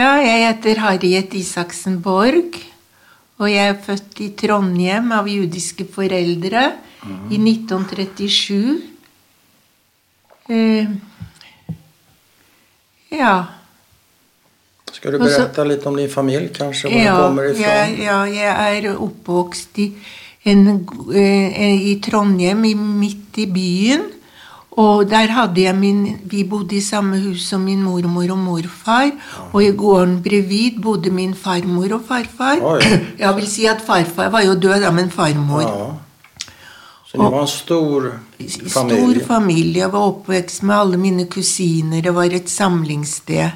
Ja, jeg heter Harriet Isaksen Borg. Og jeg er født i Trondheim av judiske foreldre i 1937. Uh, ja. Skal du berette litt om din familie? kanskje? Hvor Ja, kommer ifra? jeg, ja, jeg er oppvokst i, en, uh, i Trondheim, i, midt i byen. Og der hadde jeg min Vi bodde i samme hus som min mormor og morfar. Og i gården bredvid bodde min farmor og farfar. Oi. Jeg vil si at farfar var jo død, da, men farmor. Ja. Så det var en stor familie? Stor familie. Jeg var oppvekst med alle mine kusiner. Det var et samlingssted.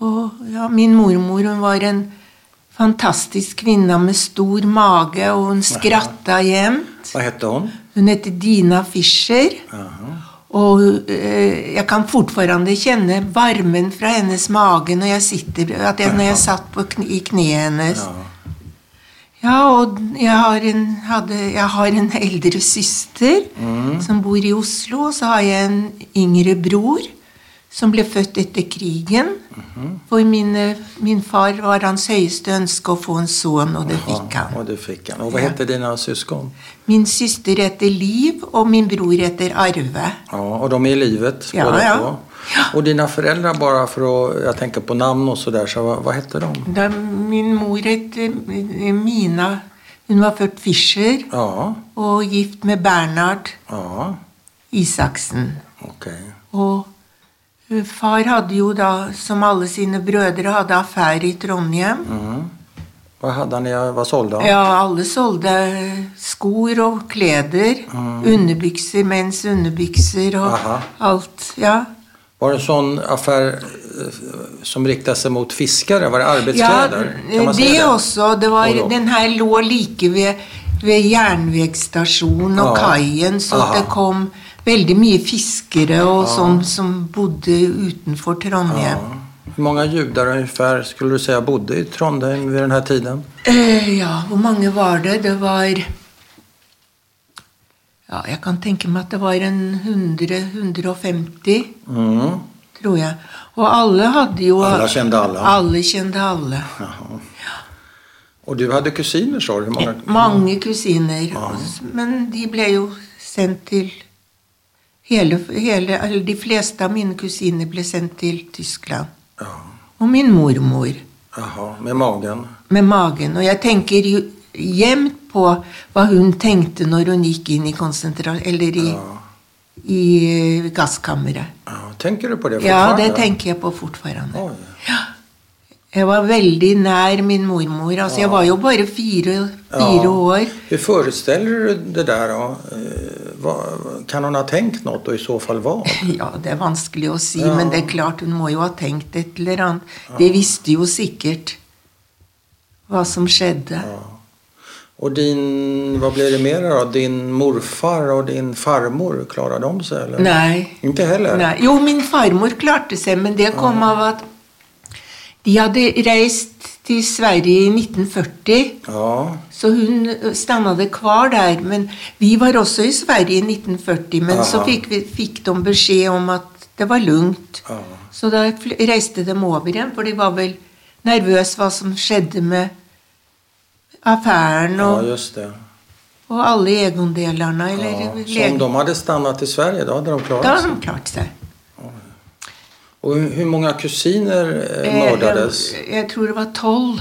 Og ja, min mormor hun var en fantastisk kvinne med stor mage, og hun skratta jevnt. Hva heter hun? Hun heter Dina Fischer. Aha. Og eh, jeg kan fortfarande kjenne varmen fra hennes mage når jeg, sitter, at jeg, når jeg satt på kne, i kneet hennes. Ja. Ja, og jeg har en, hadde, jeg har en eldre søster som bor i Oslo, og så har jeg en yngre bror som ble født etter krigen. For mine, min far var hans høyeste ønske å få en sønn, og det fikk han. Og det fikk han. Og Hva Ja. heter dina syskon? Min søster heter Liv, og min bror heter Arve. Ja, Og de er i livet Ja, ja. ja. Og dine dina bare for å jeg tenker på navn og så der, så hva, hva heter de? Da min mor het eh, Mina. Hun var født Fischer Ja, og gift med Bernhard ja, Isaksen. Okay. Og eh, far hadde jo da, som alle sine brødre, hadde affære i Trondheim. Mm. Hva hadde han, i- hva sålde han? Ja, alle solgte skor og kleder. Underbykser, menns underbykser og Aha. alt. Ja. Var det en sånn affär eh, som rikta seg mot fiskere? Var det ja, det, det også. Det var, Og den her lå like ved, ved jernvegstasjonen og Ja. kaien, så Aha. det kom veldig mye fiskere og sånn som bodde utenfor Trondheim. Ja. Hvor mange jøder ungefær skulle du si bodde i Trondheim ved denne tiden? Eh, ja, hvor mange var det? Det var Ja, jeg kan tenke meg at det var en 100-150, Mm. tror jeg. Og alle hadde jo Alle kjente alle? Alle kjente alle. Jaha. Og du hadde kusiner sa du? Mange. Mange kusiner. Men de ble jo sendt til hele, hele, altså De fleste av mine kusiner ble sendt til Tyskland. Ja. Og min mormor. Jaha, med magen? med magen. Og jeg tenker jevnt på hva hun tenkte når hun gikk inn i konsentra... Eller i, Ja. i eh, gasskammeret. ja. tenker du på det Ja, det tenker jeg på fortfarande. Oj. Jeg var veldig nær min mormor. Altså, jeg var jo bare fire, fire år. Hur forestiller du det der? då? Eh, kan hun ha tenkt noe, og i så fall hva? Ja, det er vanskelig å si, Ja. men det er klart hun må jo ha tenkt et eller annet. De visste jo sikkert hva som skjedde. Ja. Och din, hva blir det mer av? Din morfar og din farmor, klarer de seg? eller? Nei. Inte heller? Nei. Jo, min farmor klarte seg, men det kom av at de hadde reist til Sverige i 1940. Ja, Så hun stannade kvar der. Men vi var også i Sverige i 1940, men så fikk, vi, fikk de beskjed om at det var lugnt. ja. Så da reiste de over igjen, for de var vel nervøse hva som skjedde med affæren ja og, just det. og alle egendelene. Eller Ja. Så om de hadde stannat i Sverige da hadde de klarat Da hadde de klart seg. Och hur mange många kusiner eh, Eh, mördades? Jeg, jeg tror det var tolv.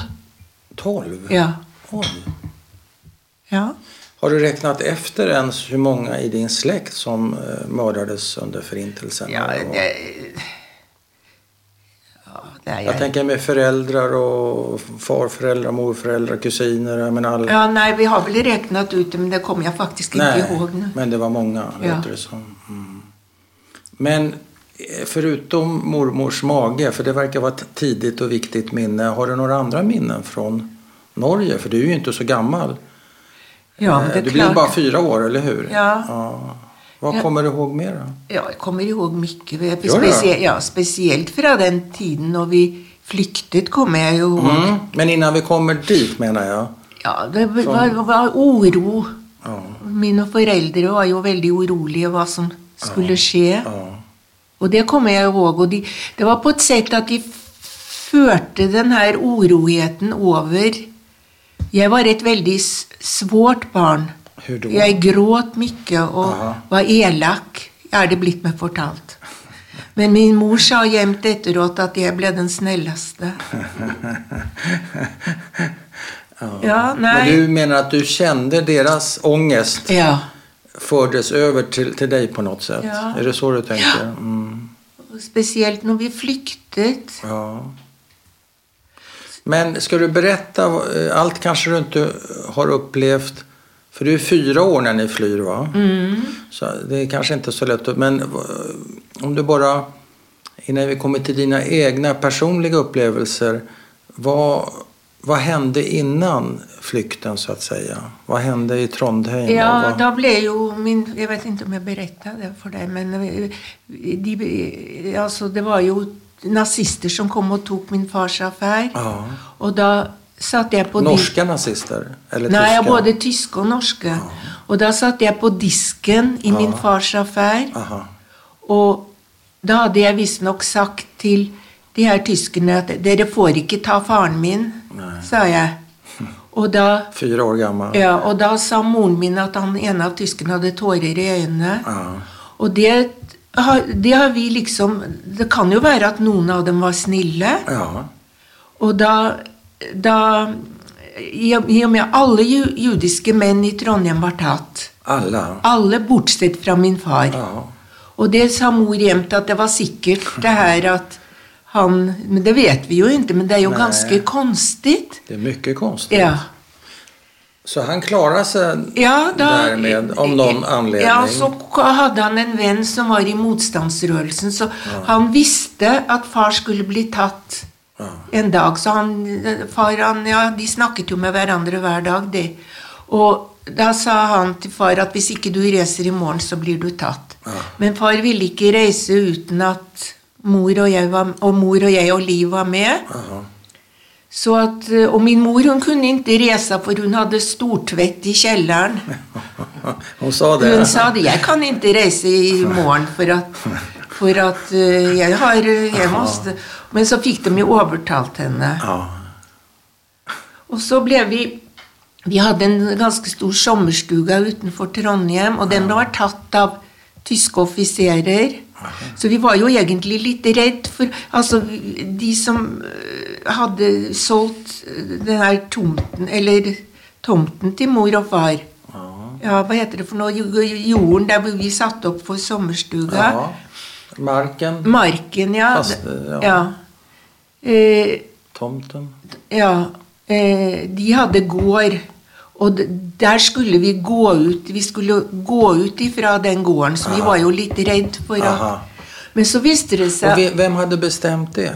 Tolv? Ja. Oj. ja. Har du räknat efter ens hur många i din släkt som eh, mördades under förintelsen? ja det, ja, det Jag jeg. tänker med föräldrar och farföräldrar, morföräldrar, kusiner. men alle... Ja, nei, vi har vel regnet ut det, men det kommer jeg faktisk ikke Nej, ihåg men det var många, Ja. låter det som. Mm. Men förutom mormors mage, för det verkar vara ett tidigt och viktigt minne. Har du några andra minnen från Norge? För du är ju inte så gammal. Ja, Eh, det du er blir jo klart. bara fyra år, eller hur? Ja. Vad Ja. kommer du ihåg mer då? Ja, jeg kommer ihåg mye. Spesielt, ja, spesielt fra den tiden når vi flyktet, kommer jeg jo ihåg. Mm. Men innan vi kommer dit menar jag. Ja, det var, var oro. Ja. Mine foreldre var jo veldig urolige hva som skulle skje. Ja. Og det kommer jeg ihåg. Og de, det var på et sett at de førte den her oroheten over Jeg var et veldig svårt barn. Jeg gråt mye og Aha. var elak, er det blitt meg fortalt. Men min mor sa jevnt etteråt at jeg ble den snilleste. Ja, Men du mener at du kjente deres ångest Ja. fördes over til, til deg på noe sett? Ja. Er det så du tänker? Mm. Og Spesielt når vi flyktet. Ja. Men skal du berätta, alt allt kanske du inte har upplevt, för du är fyra år när ni flyr va? Mm. Så det är kanske inte så lätt men eh, om du bara, innan vi kommer till dina egna personliga upplevelser, vad, vad hände innan flykten så att säga? Hva hände i Trondheim? Ja, da ble jo min Jeg vet ikke om jeg berettet det for deg, men eh, de, altså, det var jo nazister som kom og tok min fars affær. ja. Og da satt jeg på Norska nazister? Eller Nei, tyska? både tyske og norske. Og da satt jeg på disken i min fars affær. Aha. Og da hadde jeg visstnok sagt til de her tyskerne at dere får ikke ta faren min, sa jeg. Og da, Fire år gammel. ja, og da sa moren min at han ene av tyskerne hadde tårer i øynene. Ja. Og det har, det har vi liksom Det kan jo være at noen av dem var snille. ja. Og da, da I i og med alle jødiske menn i Trondheim var tatt. Alle? Alle bortsett fra min far. Ja. Og det sa mor jevnt at det var sikkert det her at han Men det vet vi jo ikke, men det er jo Nej. ganske konstigt. Det är mycket konstigt. Ja. Så han klarade sig Ja, da, därmed om någon anledning? Ja, så hadde han en venn som var i motstandsrørelsen, så han visste at far skulle bli tatt Ja. en dag. Så han, far, han, ja, de snakket jo med hverandre hver dag, de. Og da sa han til far at hvis ikke du reiser i morgen, så blir du tatt. Men far ville ikke reise uten at mor og var, og mor og jeg og Liv var med. Aha. Så at, eh, og min mor hun kunne ikke reise, for hun hadde stortvett i kjelleren. Hun sa det? Hun sa det. Jeg kan ikke reise i morgen for at, for at eh, jeg har jeg måste. Men så fikk de jo overtalt henne. Ja. Og så ble vi Vi hadde en ganske stor sommerstuga utenfor Trondheim, og den var tatt av tyske offiserer. Så vi var jo egentlig litt redd for Altså, de som eh, hadde solgt eh, den her tomten, eller tomten til mor og far Ja. Ja, hva heter det for noe? Jorden der hvor vi satte opp for sommerstuga. ja. Marken, Marken, ja. Kaste, ja. ja. Eh, tomten. Ja, eh, de hadde gård, og der skulle vi gå ut. Vi skulle gå ut ifra den gården, så vi var jo litt redd for at Men så visste det seg Og Hvem hadde bestemt det?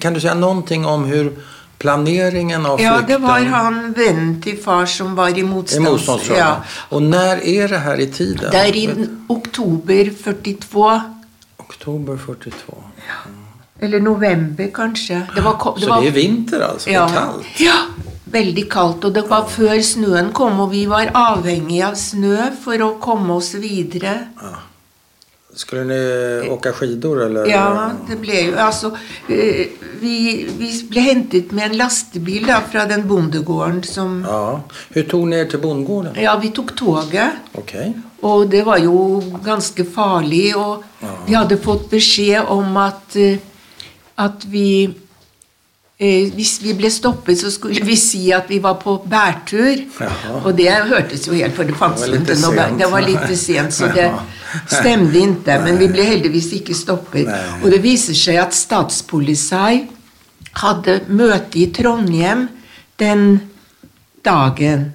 Kan du si noe om hur planeringen av Ja, det var han vennen til far som var i I motstands... motståndsrörelsen. Ja. Og når er det her i tiden? Det er i oktober 42. Oktober 42. Eller november, kanskje. Det var, ko- Så det er vinter altså Det är kallt? Ja, veldig kaldt. Og det var før snøen kom, og vi var avhengige av snø for å komme oss videre. Skulle ni åka skidor eller? Ja, det ble jo Altså, eh, vi, vi ble hentet med en lastebil da, fra den bondegården som Ja. Hur tog ni er bondegården? Ja, vi tok toget. Okay. Og det var jo ganske farlig, og vi hadde fått beskjed om at, eh, at vi eh, Hvis vi ble stoppet, så skulle vi si at vi var på bærtur. Jaha. Og det hørtes jo helt For det fantes Det var litt ikke noe bær. Det var litt sent, så det stemte ikke. Men vi ble heldigvis ikke stoppet. Nei. Og det viser seg at Statspoliti hadde møte i Trondheim den dagen.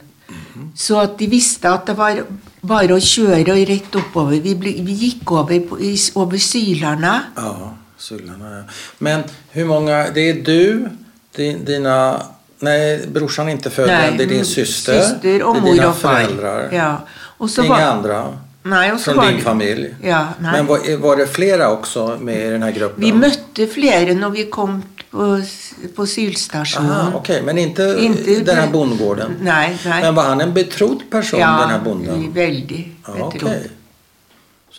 Så at de visste at det var bare å kjøre og rett oppover. Vi, ble, vi gikk over, på, over Sylarna. Ja, Sullarna. ja. Men hur många? Det är du, din, dina... Nej, brorsan är inte född än. Det är din mm, syster. syster och det är dina föräldrar. Ja. Og så Inga var, andra? nej, och så Från var din familj? Ja, nei. Men var, var det flera också med i den här gruppen? Vi møtte flere når vi kom på, på sylstationen. Aha, okay. Men inte, Inte den här bondgården? Nei, nei. Men var han en betrodd person, den här ja, bonden? Ja, betrodd. okej.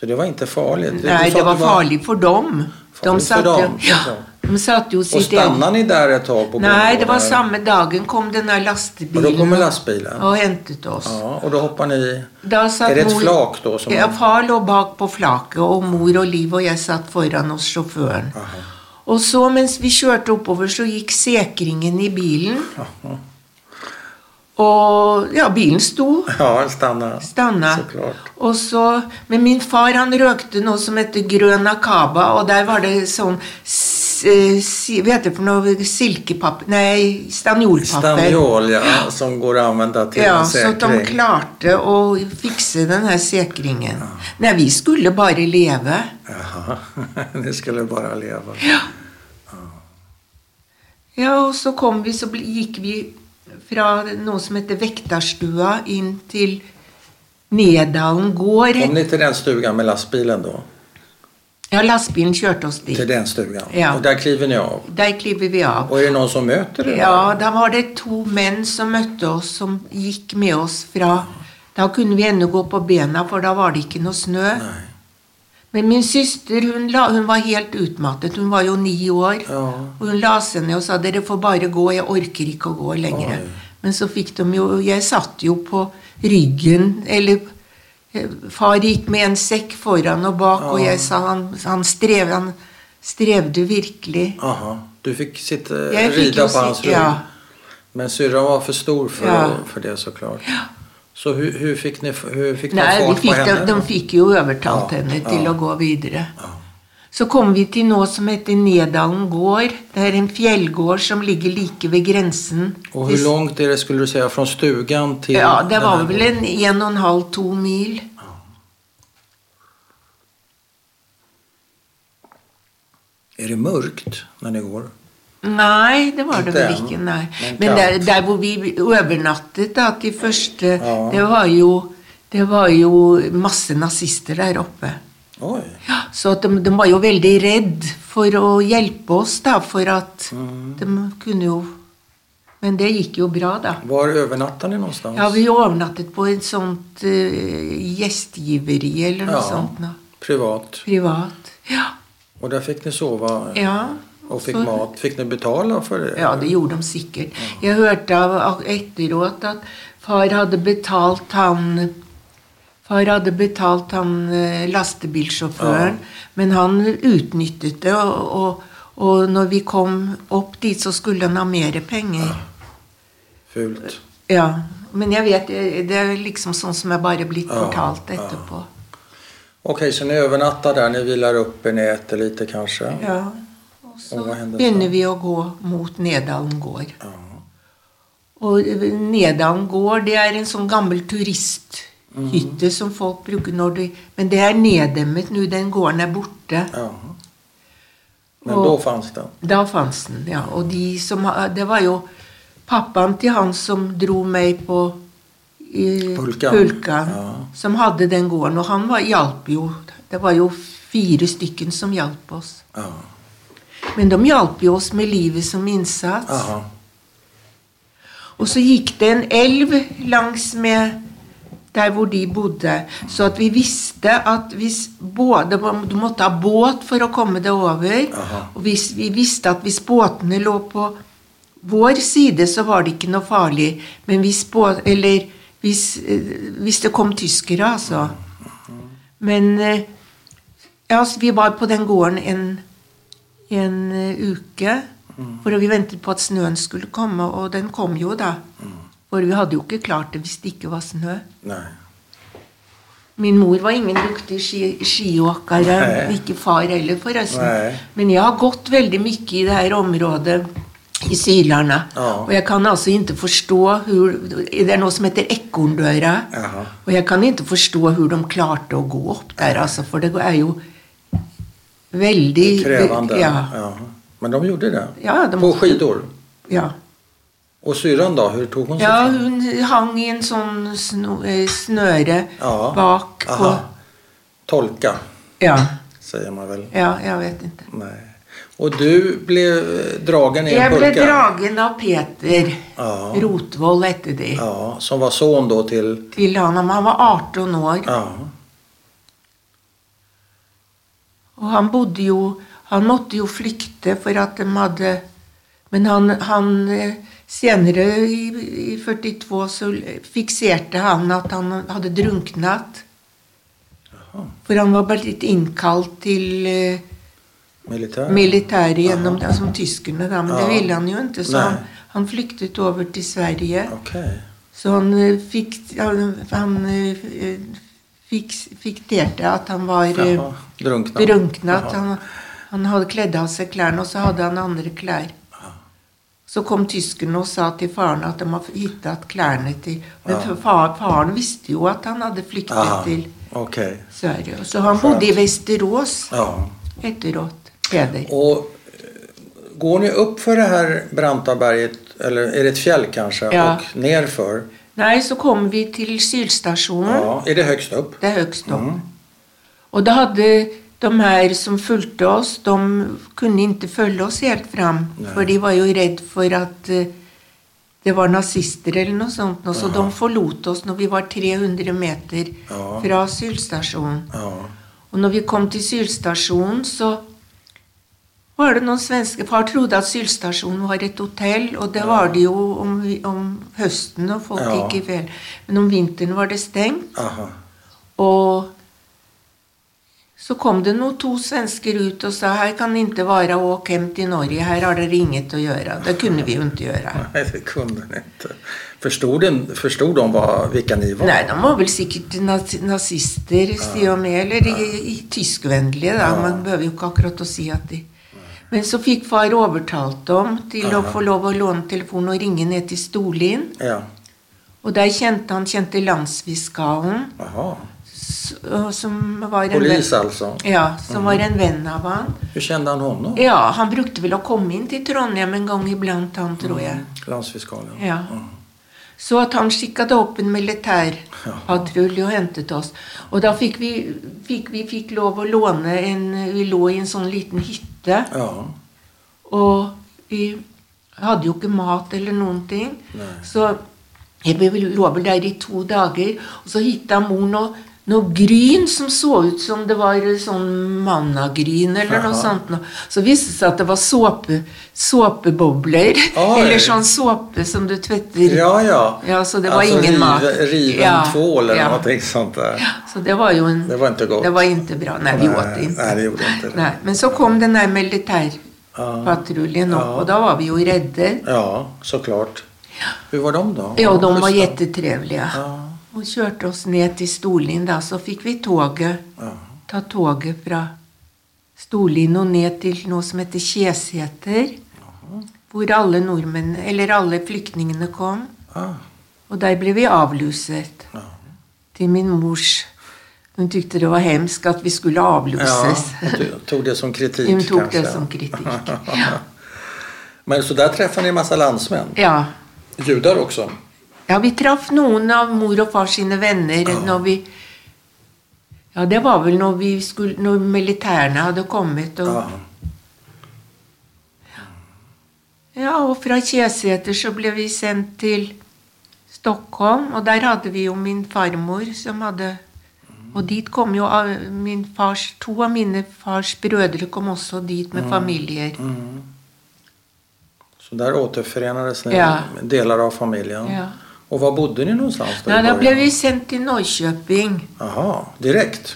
Så det var inte farligt? Nei, det var, var farlig for dem. Farlig de för satte, dem, ja. De satte jo Och sitt stannade ni där ett tag på Nej, det var samme dagen kom den här Och lastbilen då kommer lastbilen? och hämtade oss. Ja, och då hoppar ni... Da satt Är det ett mor- flak då? Som Ja, far lå bak på flaket, og mor og Liv og jeg satt foran oss sjåføren. Aha. Og så mens vi kjørte oppover, så gikk sekringen i bilen. Aha. Og ja, bilen sto. Ja, den stanna. Stanna. Så klart. Og så, men min far han røkte noe som heter grønn akaba, og der var det sånn eh, si- Hva heter det for noe? Silkepapir Nei, stanjolpapir. Stanjol, ja, som går å använda til Ja, en så de klarte å fikse den her sekringen. Nei, vi skulle bare leve. Ja, ni skulle bare leve. Ja, ja, og så kom vi, så gikk vi fra noe som heter Vektarstua inn til Nedalen gård. Kom ni til den stugan med lastbilen da? Ja, lastbilen kjørte oss dit. Til den stugan? Ja. Og der kliver ni av? Der kliver vi av. Og er det noen som møter dere? Ja, da var det to menn som møtte oss, som gikk med oss fra Da kunne vi ennå gå på bena, for da var det ikke noe snø. Nej. Men min søster hun, la, hun var helt utmattet. Hun var jo ni år. Ja. Og hun la seg ned og sa 'dere får bare gå, jeg orker ikke å gå lenger'. Oi. Men så fikk de jo Jeg satt jo på ryggen, eller eh, Far gikk med en sekk foran og bak, og jeg sa han, han, strev, han strevde virkelig. Aha. Du fikk sitte rida på hans rygg? ja. Men syrran var for stor for, Ja. for det så klart. hur, hur hun, hun fikk, hun fikk Nei, fart på fikk, de, henne? de fikk jo overtalt Ja, henne ja. til å gå videre. Ja. Så kom vi til noe som heter Nedalen gård. Det er en fjellgård som ligger like ved grensen. Og hvor langt er det skulle du si, fra stugan til Ja, det var vel en en og en halv, to mil. Er det mørkt når det går? Nei, det var det vel ikke. nei. men der, der hvor vi overnattet, da, de første Ja. det, var jo, det var jo masse nazister der oppe. Oi. Ja, så de, de var jo veldig redd for å hjelpe oss, da, for at Mm. de kunne jo Men det gikk jo bra, da. Var övernattar ni någonstans? Ja, vi overnattet på et sånt uh, gjestgiveri eller noe Ja. sånt. Da. Privat. Privat. Ja. Og der fikk ni sove? ja. Och fikk Så- mat. Fikk de betala for det? Ja, det gjorde de sikkert. Jeg hørte av etterråt at far hadde betalt han Far hadde betalt han lastebilsjåføren, ja. men han utnyttet det. Og, og, og når vi kom opp dit, så skulle han ha mer penger. Fult. Ja, Men jeg vet, det er liksom sånn som jeg bare blitt Ja, fortalt ja. etterpå. Okej, så ni overnatter der? ni hviler opp i nettet litt, kanskje? kanske? Ja. Og så begynner vi å gå mot Nedalen gård. Og Nedalen gård, det er en sånn gammel turisthytte som folk bruker når de Men det er neddemmet nå, den gården er borte. ja. Men Og- da fanns den? Da fantes den, ja. Og de som Det var jo pappaen til han som dro meg på i Pulkan. Pulkan, Ja. som hadde den gården. Og han var, hjalp jo Det var jo fire stykken som hjalp oss. Ja. Men de hjalp jo oss med livet som innsats. Aha. Og så gikk det en elv langs med der hvor de bodde. Så at vi visste at hvis både, Du måtte ha båt for å komme deg over. Aha. Og hvis, vi visste at hvis båtene lå på vår side, så var det ikke noe farlig. Men hvis, båt, eller hvis, eh, hvis det kom tyskere, altså. Men eh, ja, vi var på den gården en, en eh, uke. For vi ventet på at snøen skulle komme, og den kom jo da. For vi hadde jo ikke klart det hvis det ikke var snø. Nei. Min mor var ingen duktig ski, skiåkere. Ikke far heller, forresten. Nei. Men jeg har gått veldig mye i det her området i Sylarna. Ja. Og jeg kan altså ikke forstå hur, Det er noe som heter Ekorndøra. Og jeg kan ikke forstå hvordan de klarte å gå opp der, altså, for det er jo veldig Krävande. Ja. Ja. Men de gjorde det? Ja, de- På skidor? ja. Och syrran då, hur tog hon sig Ja, hun hang i en sånn sno, eh, snøre Ja. bak på Aha. Tolka, ja, säger man väl? ja, jeg vet ikke. Nej. Och du blev eh, dragen i en Jeg ble pulka? dragen av Peter Ja. Rotvoll etter det. Ja, som var son då till... Til han, han var 18 år. Ja. Og han bodde jo Han måtte jo flykte for at de hadde Men han, han eh, Senere, i, i 42, så fikserte han at han hadde drunknet. For han var litt innkalt til Militær. Militär? militæret gjennom det, som tyskerne, da, men det ville han jo ikke. Så han, han flyktet over til Sverige. Okay. Så han eh, fikk Han, han eh, fikk, fikterte at han var eh, Jaha, drunknet. Jaha. Han, han hadde kledd av seg klærne, og så hadde han andre klær. Så kom tyskerne og sa til faren at de hadde hittet klærne til Men Ja. far, faren visste jo at han hadde flyktet Aha, til okay. Sverige. Så han bodde i Västerås Ja. etteråt. Peder. Och eh, går ni opp for det her branta berget, eller er det et fjell kanskje, Ja. og nerför? Nei, så kom vi til Sylstasjonen. Ja. Er det högst opp? Det er høgst opp. Mm. Og da hadde de her som fulgte oss, de kunne ikke følge oss helt fram. Nei. For de var jo redd for at eh, det var nazister eller noe sånt. nå, Så Aha. de forlot oss når vi var 300 meter Ja. fra Sylstasjonen. Ja. Og når vi kom til Sylstasjonen, så var det noen svenske Far trodde at Sylstasjonen var et hotell, og det var det jo om, om høsten og folk Ja. gikk i fjell. Men om vinteren var det stengt. Aha. Og så kom det noen to svensker ut og sa her kan ikke være åk hjem til Norge, her har dere inget å gjøre. Det kunne vi jo ikke gjøre. Nei, det kunne de ikke. Forstod de vad, dere var? Nei, de var vel sikkert nazister, nazister, sier de, eller i, i tyskvennlige, da. Ja. Man behøver jo ikke akkurat å si at de Men så fikk far overtalt dem til å få lov å låne telefonen og ringe ned til Storlien. Ja. Og der kjente han kjente landsfiskalen, som var en Polis venn, altså? ja, som var en venn av han. Hvordan kjente han ham? Ja, han brukte vel å komme inn til Trondheim en gang iblant, han, tror jeg. Landsfiskalen. Ja. Så at han skikka opp en militærpatrulje og hentet oss. Og da fikk vi, fikk vi fikk lov å låne en Vi lå i en sånn liten hytte. Ja. Og vi hadde jo ikke mat eller noen ting. Nei. Så jeg ble- vel der i to dager. Og så hitta mor noe, noe gryn som så ut som det var sånn mannagryn eller noe sånt. Så viste det seg at det var såpe, såpebobler. Oi. Eller sånn såpe som du tvetter. Ja, ja. Ja, så det var altså, ingen mat. Riven Ja, tvål eller ja. noe sånt Ja, Så det var jo en Det var inte godt. Det var ikke bra. Nei, vi åt inte. nej, det gjorde det. Nei, Men så kom den der militærpatruljen opp, og da var vi jo redde. Ja, så klart. Hur var de da? Ja, de var Schyssta. Ja. Och kjørte oss ned til Storlien da, så fikk vi toget, Ja. ta toget fra Storlien og ned til noe som heter Kjeseter. Hvor alle nordmenn, eller alle flyktningene kom. Ja. Og der ble vi avluset. ja. Til min mors Hun tykte det var hemskt at vi skulle Ja, avluses. tog- tog det som kritik Hun tok kanskje. det som kritikk. Ja. Men så der träffade ni en masse landsmenn? ja. Jøder också? Ja, vi traff noen av mor og far sine venner når vi Ja, det var vel når, vi skulle, når militærene hadde kommet. Og, Ja. ja, og fra Kjeseter så ble vi sendt til Stockholm, og der hadde vi jo min farmor som hadde Og dit kom jo min fars, to av mine fars brødre kom også dit med familier. Mm. Så der återforenes Ja. deler av familien. Ja. Och var bodde ni någonstans? Ja, da ble vi sendt til Norrköping. Jaha, direkt?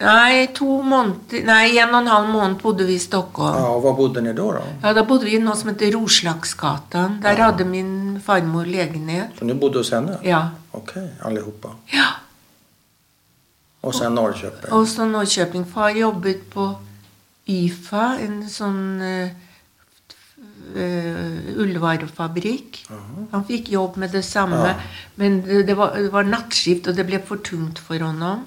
Nei, to måneder Nei, en og en halv måned bodde vi i Stockholm. Ja, og Hvor bodde ni da? da? Ja, Da bodde vi i noe som heter Roslagsgatan. Der hadde min farmor legenhet. Så dere bodde hos henne? Ja. Okej, allihopa. ja. Og så Norrköping? Og så Norrköping. Far jobbet på YFA, en sånn uh, ullvarefabrikk. Han fikk jobb med det samme, Ja. men det, var, det var nattskift, og det ble for tungt for honom.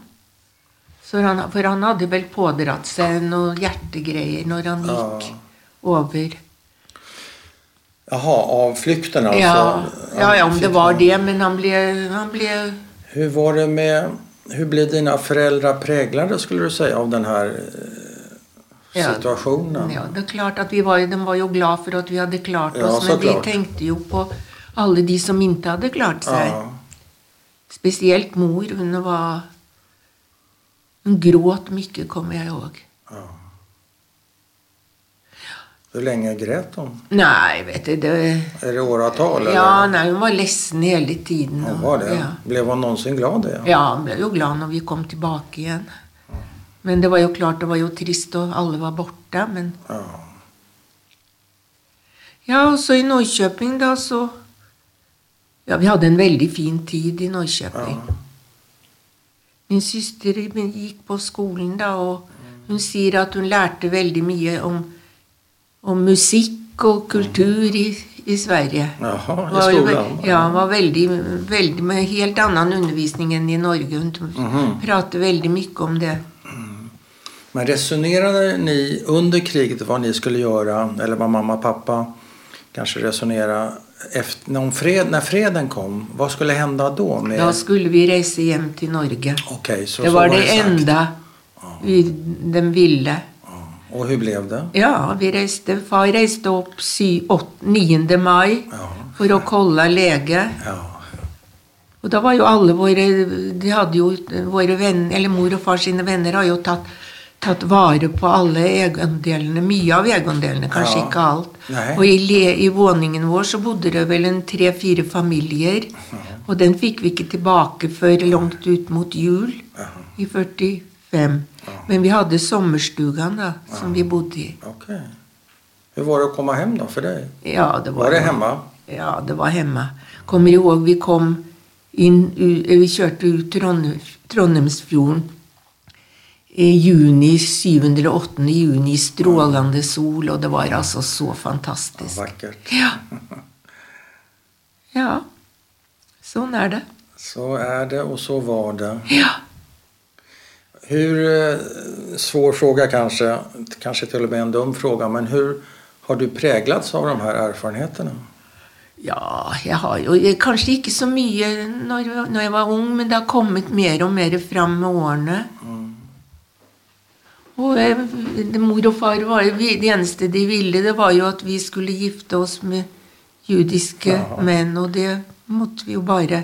Han, for han hadde vel pådratt seg noen hjertegreier når han Ja. gikk over. Jaha, av flukten, altså? Ja, ja, ja, om det var det, men han ble, han ble Hvordan var det med... Hur blev dina föräldrar präglade skulle du si, av den eh, Ja. Ja, det er klart at vi var, De var jo glad for at vi hadde klart oss, ja, men de tenkte jo på alle de som ikke hadde klart seg. Ja. Spesielt mor. Hun var Hun gråt mye, kommer jeg ihåg. Ja. Hur lenge grät hun? Nei, vet du det, Er det åratall? Ja, nei, hun var ledsen hele tiden. Og- var det? Ja. Ble hun noensinne glad Det, Ja, hun ble jo glad når vi kom tilbake igjen. Men det var jo klart, det var jo trist, og alle var borte. Men Ja. ja, og så i Norrköping, da, så Ja, vi hadde en veldig fin tid i Norrköping. Ja. Min søster gikk på skolen da, og hun sier at hun lærte veldig mye om, om musikk og kultur i, i Sverige. Jaha, i Var ve- skolan? Ja, var veldig, veldig med helt annen undervisning enn i Norge. Hun Mhm. prater veldig mye om det. Men resonerade ni under kriget vad ni skulle göra? Eller vad mamma och pappa kanske resonerade efter, när, fred, när freden kom? Vad skulle hända då? Med, Da skulle vi reise hjem til Norge. Okay, så, det så var det sagt. enda vi, de ville. Ja. Och hur blev det? Ja, vi reiste, far reste opp 9. mai Ja. for å kolla lege. Ja. Og da var jo alle våre de hadde jo våre venner, eller Mor og far sine venner har jo tatt, tatt vare på alle egendelene. Mye av egendelene, kanskje Ja. ikke alt. Nei. Og i, le, i våningen vår så bodde det vel en tre-fire familier. Og den fikk vi ikke tilbake før langt ut mot jul i 45. Men vi hadde sommerstugan da, som vi bodde i. Okej. Hur var det å komme hjem da for deg? Ja, det var, Var det hjemme? Ja, det var hjemme. Kommer ihåg vi kom inn, vi kjørte ut Trond, Trondheimsfjorden juni, 7. eller 8. juni, i strålende sol, og det var altså så fantastisk. Vakkert. Ja. Ja, sånn er det. Så er det og så var det. Ja. Hur, eh, svår fråga kanske, kanske till och med en dum fråga, men hur har du präglats av de här erfarenheterna? Ja, jeg har jo jeg- Kanskje ikke så mye når, når jeg var ung, men det har kommet mer og mer fram med årene. Og jeg, mor og far var Det eneste de ville, det var jo at vi skulle gifte oss med judiske Ja. menn, og det måtte vi jo bare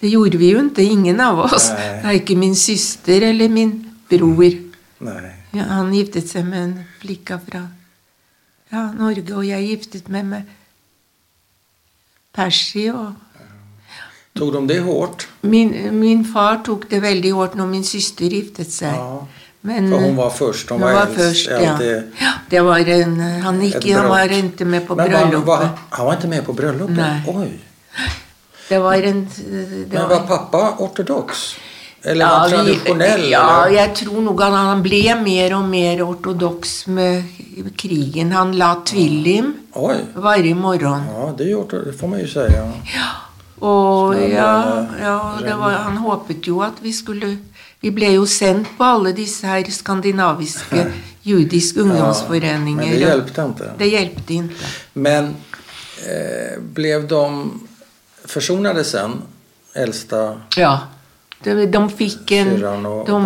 Det gjorde vi jo ikke, ingen av oss. Nei. Det er ikke min søster eller min bror. Ja, han giftet seg med en flikka fra ja, Norge, og jeg giftet meg med Persi. Og Tok de det hårt? min, min far tok det veldig hardt når min søster giftet seg. Ja. Men, For hun var først? hun var, var først, ja. Det, ja. Det var en, han, gikk, han var ikke med på Men bryllupet. var, han var ikke med på bryllupet? Nei. Oi. Det var en det Men var, var pappa ortodox? Eller ja, var han ja, eller? jeg tror nok han, han ble mer og mer ortodoks med krigen. Han la tvillim Oj. hver morgen. Ja, det, det får man Ja. Ja. Og ja, ja det var, han håpet jo at vi skulle Vi ble jo sendt på alle disse her skandinaviske judiske ungdomsforeninger. men det hjelpte ikke. Det hjelpte ikke. Men eh, ble de forsonet sen? eldste Ja. De, de fikk en de,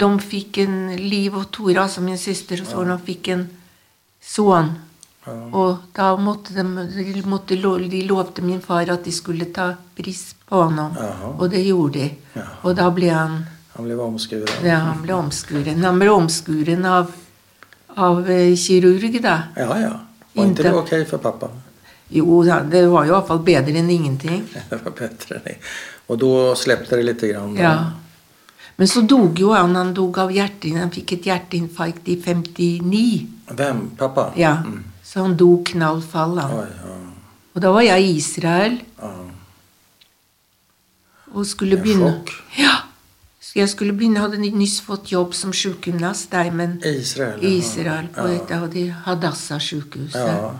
de fikk en Liv og Tora, altså min søster, så de fikk en sønn. Ja. Og da måtte de, måtte, de lovte min far at de skulle ta pris på ham. Og det gjorde de. Ja. Og da ble han Han ble omskuren? Ja, han ble omskuren. Han ble omskuren av, av eh, kirurg, da. Ja, ja. Var Inte. det ok for pappa? Jo, det var jo iallfall bedre enn ingenting. Det var bedre enn Og da slapp släppte det litt? grann? Ja. Men så dog jo han. Han dog av hjerte, han fikk et hjerteinfarkt i 59. Hvem? Pappa? Ja, Mm. Så han dog knallfall. han. Oi, ja. Og da var jeg i Israel ja. og skulle begynne sjokk. Ja. Jeg skulle begynne, hadde nyss fått jobb som sjukgymnast der, men Israel? i. Israel på ja. et Hadassah-sykehuset. Ja.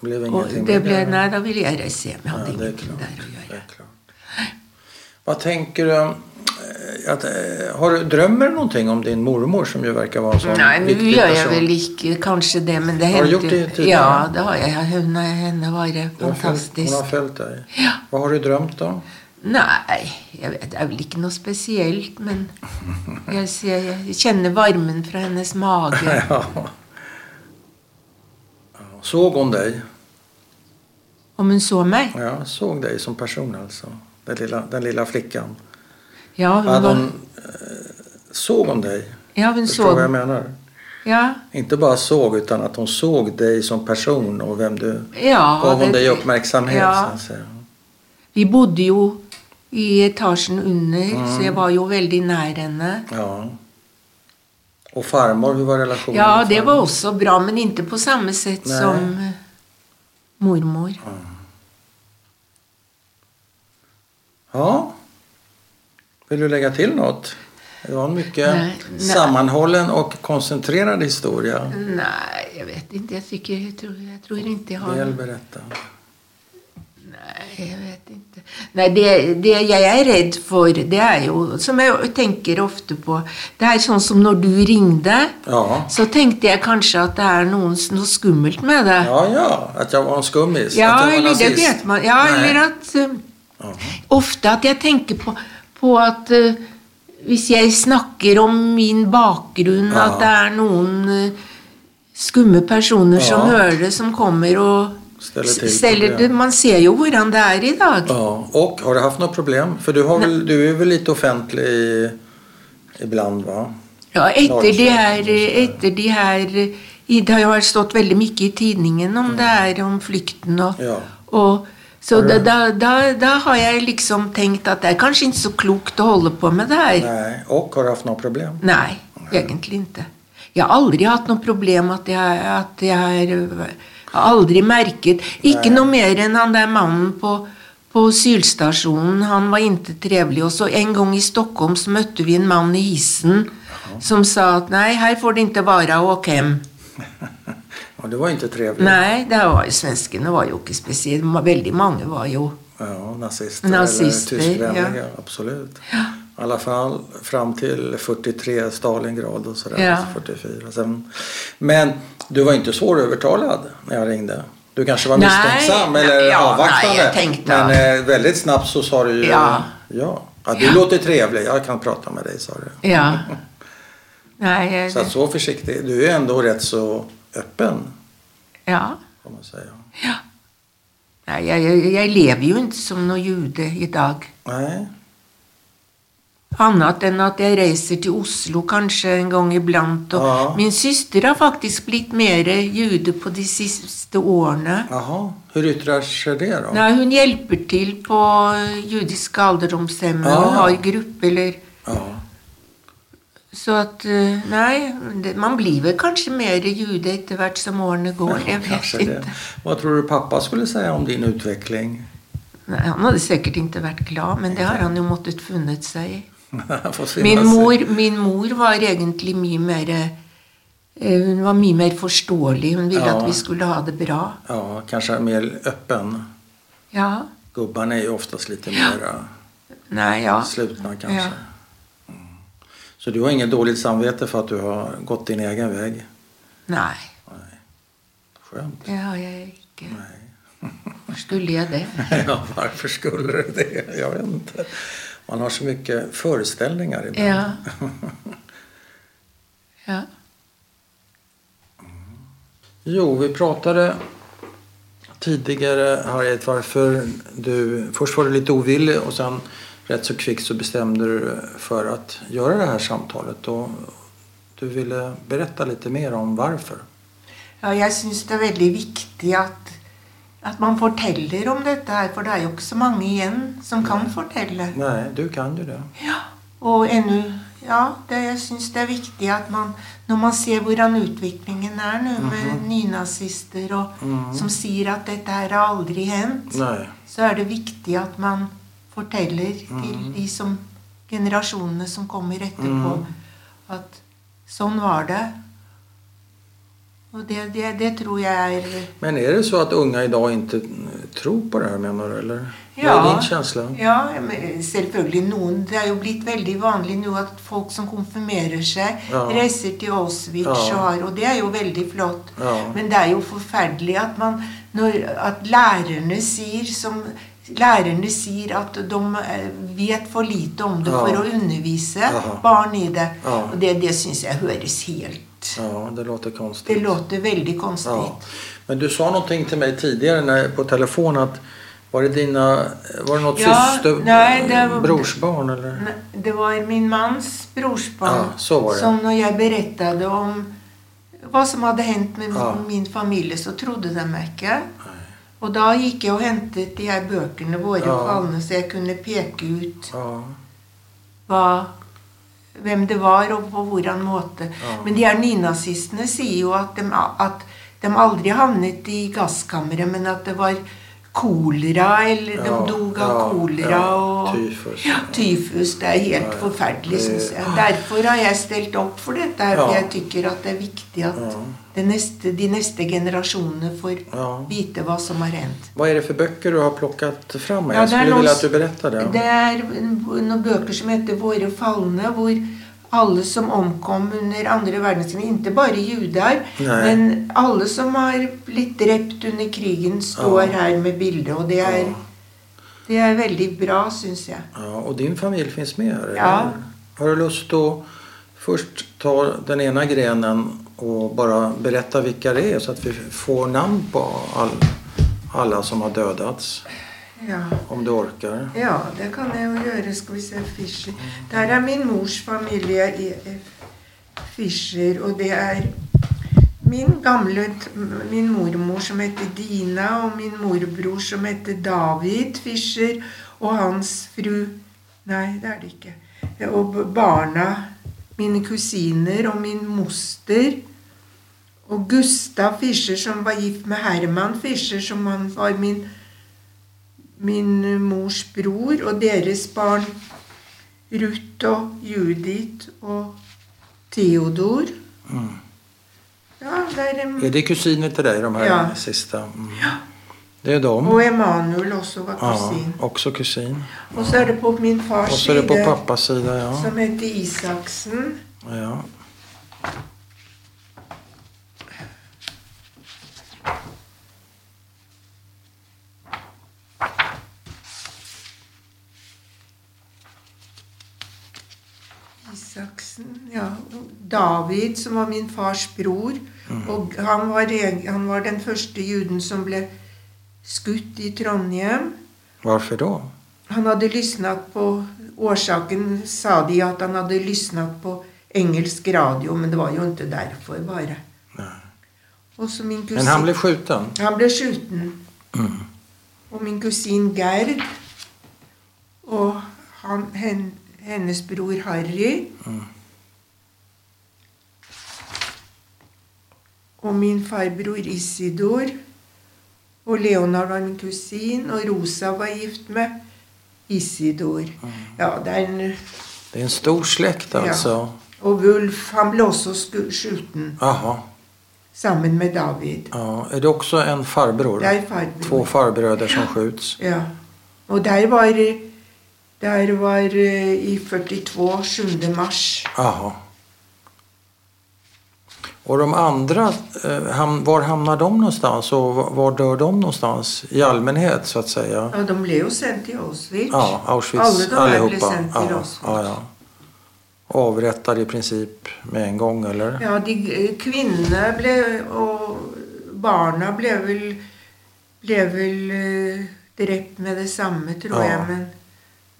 Blev Og det med ble, det. nei, da ville jeg reise hjem. Jeg hadde Ja, ingenting klart. der å Det gjøre. är klart. Vad tänker du? om Att, eh, har du drømmer du någonting om din mormor som jo verkar være en sånn Nei, nå gjør jeg vel ikke kanskje det, men det Har du gjort det tidligere? Ja, det har jeg. Hun, henne var fantastisk. Hun har fulgt deg. Ja. Hva har du drømt, då? Nei, jeg vet, det er vel ikke noe spesielt, men jeg, jeg, jeg kjenner varmen fra hennes mage. Ja. Såg hun deg? Om hun så meg? Ja, såg deg som person altså. Den lilla, den lilla flickan. Ja, hun, var, Hun, eh, såg hun deg? ja, hun Förstår du vad jag så menar? Ja. Inte bare såg utan at hun såg deg som person og hvem du ja gav hun det- deg oppmerksomhet? Ja. Så. Vi bodde jo i etasjen under, så Mm. jeg var jo veldig nær henne. Ja. Og farmor, hur var relasjonen? Ja, det var også bra, men ikke på samme sett Nei. som mormor. mormor. Ja. Vil du legge til noe? Det var en mye sammenholden og sammanhållen historie. koncentrerad historia. Nei, jeg vet ikke. Jeg, tror, jeg tror ikke jeg har Vel berätta. Jeg vet ikke. Nei, det, det jeg er redd for, det er jo, som jeg tenker ofte på Det er sånn som når du ringte, Ja. så tenkte jeg kanskje at det er noen, noe skummelt med det. Ja, ja. At jeg var en skummis. Ja, at var eller det vet man. Ja, eller at uh, Ja. Ofte at jeg tenker på, på at uh, hvis jeg snakker om min bakgrunn, Ja. at det er noen uh, skumme personer som hører det, som kommer og Ställer till problem. Man ser jo hvordan det er i dag. Ja, och har du haft något problem? För du, har väl, du är väl lite offentlig i, ibland va? Ja, etter Norrköping de her, og så etter de her i, Det har stått veldig mye i tidningen om det er om flykten og, Ja. og Så da, da, da, da har jeg liksom tenkt at det er kanskje ikke så klokt å holde på med det her. Nei, Og har du haft noe problem? Nei, egentlig ikke. Jeg har aldri hatt noe problem at jeg, at jeg aldri merket Ikke noe mer enn han der mannen på, på sylstasjonen. Han var intet trevlig. Og så en gang i Stockholm så møtte vi en mann i hissen som sa at nei, her får det ikke være, åk hjem. Ja, det var ikke trevelig. Nei, det var svenskene var jo ikke spesielt. Veldig mange var jo Ja, nazister, Nazister, eller tyskvänliga, ja. absolut. I alla fall fram till 43, Stalingrad och sådär, Ja. 44. Sen, men du var inte svårövertalad när jag ringde. Du kanske var misstänksam eller ja, avvaktande. nej, jag tänkte- men eh, väldigt snabbt så sa du ju Ja. ja. ja du låter trevlig, jag kan prata med dig sa du. Ja. Nej, jeg, Så att så försiktig, du är ändå rätt så öppen ja. kan man säga. Nei, jeg, jeg, jeg lever jo ikke som noen jude i dag. Nej, Annet enn at jeg reiser til Oslo kanskje en gang iblant. Og Ja. Min søster har faktisk blitt mer jude på de siste årene. jaha, Hvordan yttrar sig det da? Nei, hun hjelper til på judiske alderdomshemmet Ja. og har gruppe eller Aha. Så at eh, Nei, det, man blir vel kanskje mer jude etter hvert som årene går. Jeg vet ikke. det. Hva tror du pappa skulle si om din utvikling? Nei, han hadde sikkert ikke vært glad, men det har han jo måttet funnet seg i. Min mor, min mor var egentlig mye mer eh, Hun var mye mer forståelig. Hun ville Ja. at vi skulle ha det bra. Ja, kanskje mer åpen. Ja. Gubbene er jo oftest litt mer Nei, ja. slutne, kanskje. Ja. Mm. Så du har ingen dårlig samvete for at du har gått din egen vei? Nei, skjønt det har jeg ikke. Nei. Skulle jeg det? Ja, hvorfor skulle du det? Jeg vet inte. Man har så mycket föreställningar ibland. Ja. Ja. Jo, vi pratade tidigare Harriet varför du... Först var du lite ovillig och sen rätt så kvickt så bestämde du for för att göra det här samtalet. Och du ville berätta lite mer om varför. ja jeg syns det er veldig viktig at, at man forteller om dette her, for det er jo ikke så mange igjen som kan fortelle. Nei, du kan jo det. Ja, og ennå ja, det, jeg syns det er viktig at man Når man ser hvordan utviklingen er nå med nynazister og, som sier at dette her har aldri hendt, Nei. så er det viktig at man forteller til de som generasjonene som kommer etterpå, at sånn var det. Og det, det, det tror jeg er Men är det så att unga idag inte tror på det här menar du? Eller? Vad Ja. är din känsla? Ja, selvfølgelig noen. Det er jo blitt veldig vanlig nå at folk som konfirmerer seg, Ja. reiser til Auschwitz, Ja. og, har- og det er jo veldig flott. Ja. Men det er jo forferdelig at, man, når, at lærerne sier som Lærerne sier at de eh, vet for lite om det Ja. for å undervise barn i det. Og det, det syns jeg høres helt Ja, det låter konstigt. Det låter veldig konstigt. Ja. Men du sa någonting till mig tidigare när, på telefon att var det dina, var det något Ja, syster, nej, det var- brorsbarn eller? Ne- Det var min mans brorsbarn Ja, så var det. som når jeg berättade om hva som hadde hänt med Ja. min familie, så trodde de inte. Og da gikk jeg og hentet de her böckerna, våre Ja. falne, så jeg kunne peke ut Ja. Hvem det var, og på hvordan måte. Ja. Men de her nynazistene sier jo at de, at de aldri havnet i gasskammeret, men at det var kolera, eller de Ja, dog av ja, kolera ja, og tyfus. Ja, tyfus. Det er helt forferdelig, syns jeg. Derfor har jeg stelt opp for dette. her, for. Jeg tykker at det er viktig at neste, de neste generasjonene får vite hva som har hendt. Hva er det for bøker du har plukket fram? Är skulle noen, vilja at du berettet det. Det er noen bøker som heter 'Våre falne', hvor alle som omkom under andre verdenskrig, ikke bare jøder, men alle som har blitt drept under krigen, står Ja. her med bilde. Og det er, Ja. det er veldig bra, syns jeg. Ja, Og din familie fins med her? Ja. Har du lyst til å først ta den ene grenen og bare berette hvilke det er, så at vi får namn på alle alla som har dödats? Ja. Om du orker? ja, det kan jeg jo gjøre. Skal vi se Fischer. Der er min mors familie. Fischer, og det er min gamle min mormor som heter Dina, og min morbror som heter David Fischer, og hans fru Nei, det er det ikke. Og barna, mine kusiner og min moster. Og Gustav Fischer, som var gift med Herman Fischer, som han var min, min mors bror, og deres barn Ruth og Judith og Theodor. Mm. Ja, det er det kusiner til deg, de her Ja. siste? Mm. Det er dem. Og Emanuel også var kusin. Ja, også kusin. Og så er det på min fars Och så är det på side, pappas side ja. som heter Isaksen. ja. Isaksen, ja. David, som var min fars bror. Mm. Og han var, han var den første juden som ble skutt i Trondheim. Hvorfor da? Han hadde lysnet på Årsaken sa de at han hadde lysnet på engelsk radio, men det var jo ikke derfor, bare. Nej. Min kusin Men han ble skjuten? Han ble skjuten. Mm. Og min kusin Gerd og han, hen, hennes bror Harry. Mm. Og min farbror Isidor. Og Leonard var min kusin, og Rosa var gift med Isidor. Ja, det er en, Det er en stor slekt, altså. Ja. og Wulf han ble også Jaha. sammen med David. Ja. Er det også en farbror? Det er farbror. Två farbrødre som skjuts? Ja. Og der var, der var eh, i 42, 7. mars. Jaha. Og de andre, eh, ham, var hamnar de någonstans og var- dør de någonstans i allmänhet så att säga? Ja, de ble jo sendt til Auschwitz. Ja, Auschwitz Alle de her ble sendt til Ja, Auschwitz. ja, ja. Avrättade i princip med en gang, eller? Ja, de eh, kvinnene ble, og barna ble vel, ble vel drept med det samme, tror Ja. jeg. Men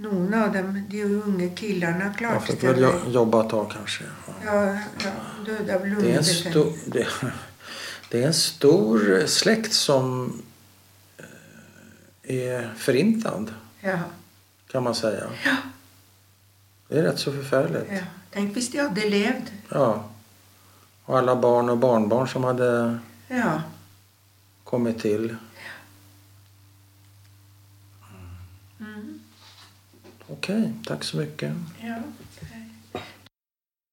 noen av dem, de unge killerne, klarte fick Ja, for vel. jobbe ett tag kanskje. Ja, ja, døde av Det en lungebetennelse. stor, det, det er en stor slekt som er forintad, Ja, kan man si. Ja. Det er rett så forferdelig. ja. Tenk hvis de hadde levd. Ja. Og alle barn og barnbarn som hadde Ja. til. Ja. Mm. Okej, tack så mycket. ja.